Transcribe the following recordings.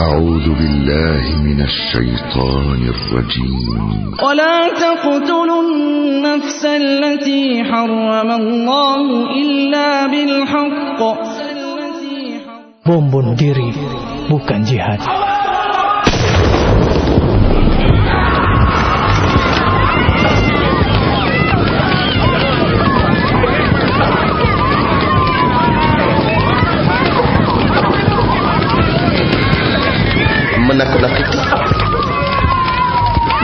أعوذ بالله من الشيطان الرجيم. ولا تقتلوا النفس التي حرم الله إلا بالحق. Bom bunuh diri. Bukan jihad. Menakut-nakuti,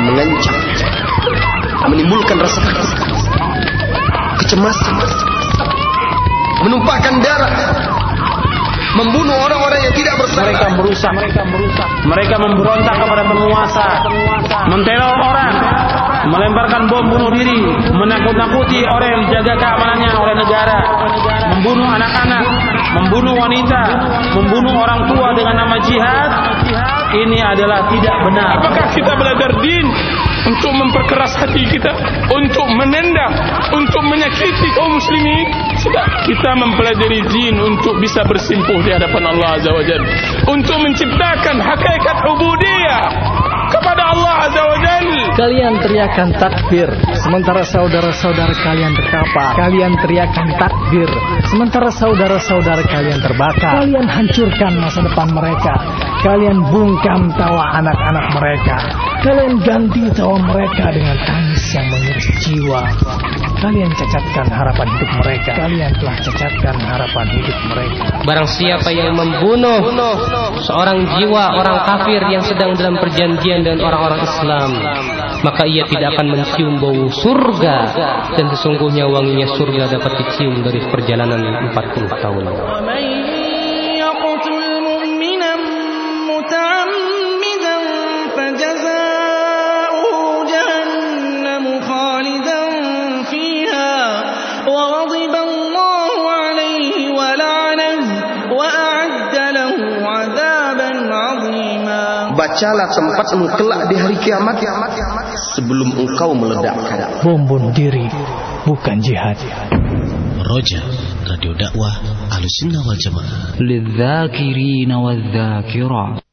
mengancam, menimbulkan rasa takut, kecemasan, menumpahkan darah, membunuh orang-orang yang tidak bersalah. Mereka merusak, mereka merusak, mereka memberontak kepada penguasa, menteror orang, melemparkan bom bunuh diri, menakut-nakuti orang yang dijaga keamanannya oleh negara, membunuh anak-anak, membunuh wanita, membunuh orang tua dengan nama jihad. Ini adalah tidak benar. Apakah kita belajar din untuk memperkeras hati kita, untuk menendang, untuk menyakiti kaum muslimin? Sudah, kita mempelajari din untuk bisa bersimpuh di hadapan Allah Azza wa Jalla, untuk menciptakan hakikat ubudiyah Allah Azza wa. Kalian teriakan takbir, sementara saudara-saudara kalian terkapar. Kalian teriakan takbir, sementara saudara-saudara kalian terbakar. Kalian hancurkan masa depan mereka. Kalian bungkam tawa anak-anak mereka. Kalian ganti tawa mereka dengan tangis jiwa. Kalian cacatkan harapan hidup mereka. Kalian telah cacatkan harapan hidup mereka. Barang siapa yang membunuh seorang jiwa orang kafir yang sedang dalam perjanjian dengan orang-orang Islam, maka ia tidak akan mencium bau surga dan sesungguhnya wanginya surga dapat dicium dari perjalanan 40 tahun. bacalah tempat kelak di hari kiamat sebelum engkau meledak bom bom diri bukan jihad. Roja Radio Dakwah Alusinna wal Jamaah. Lidzakirina wadzakirat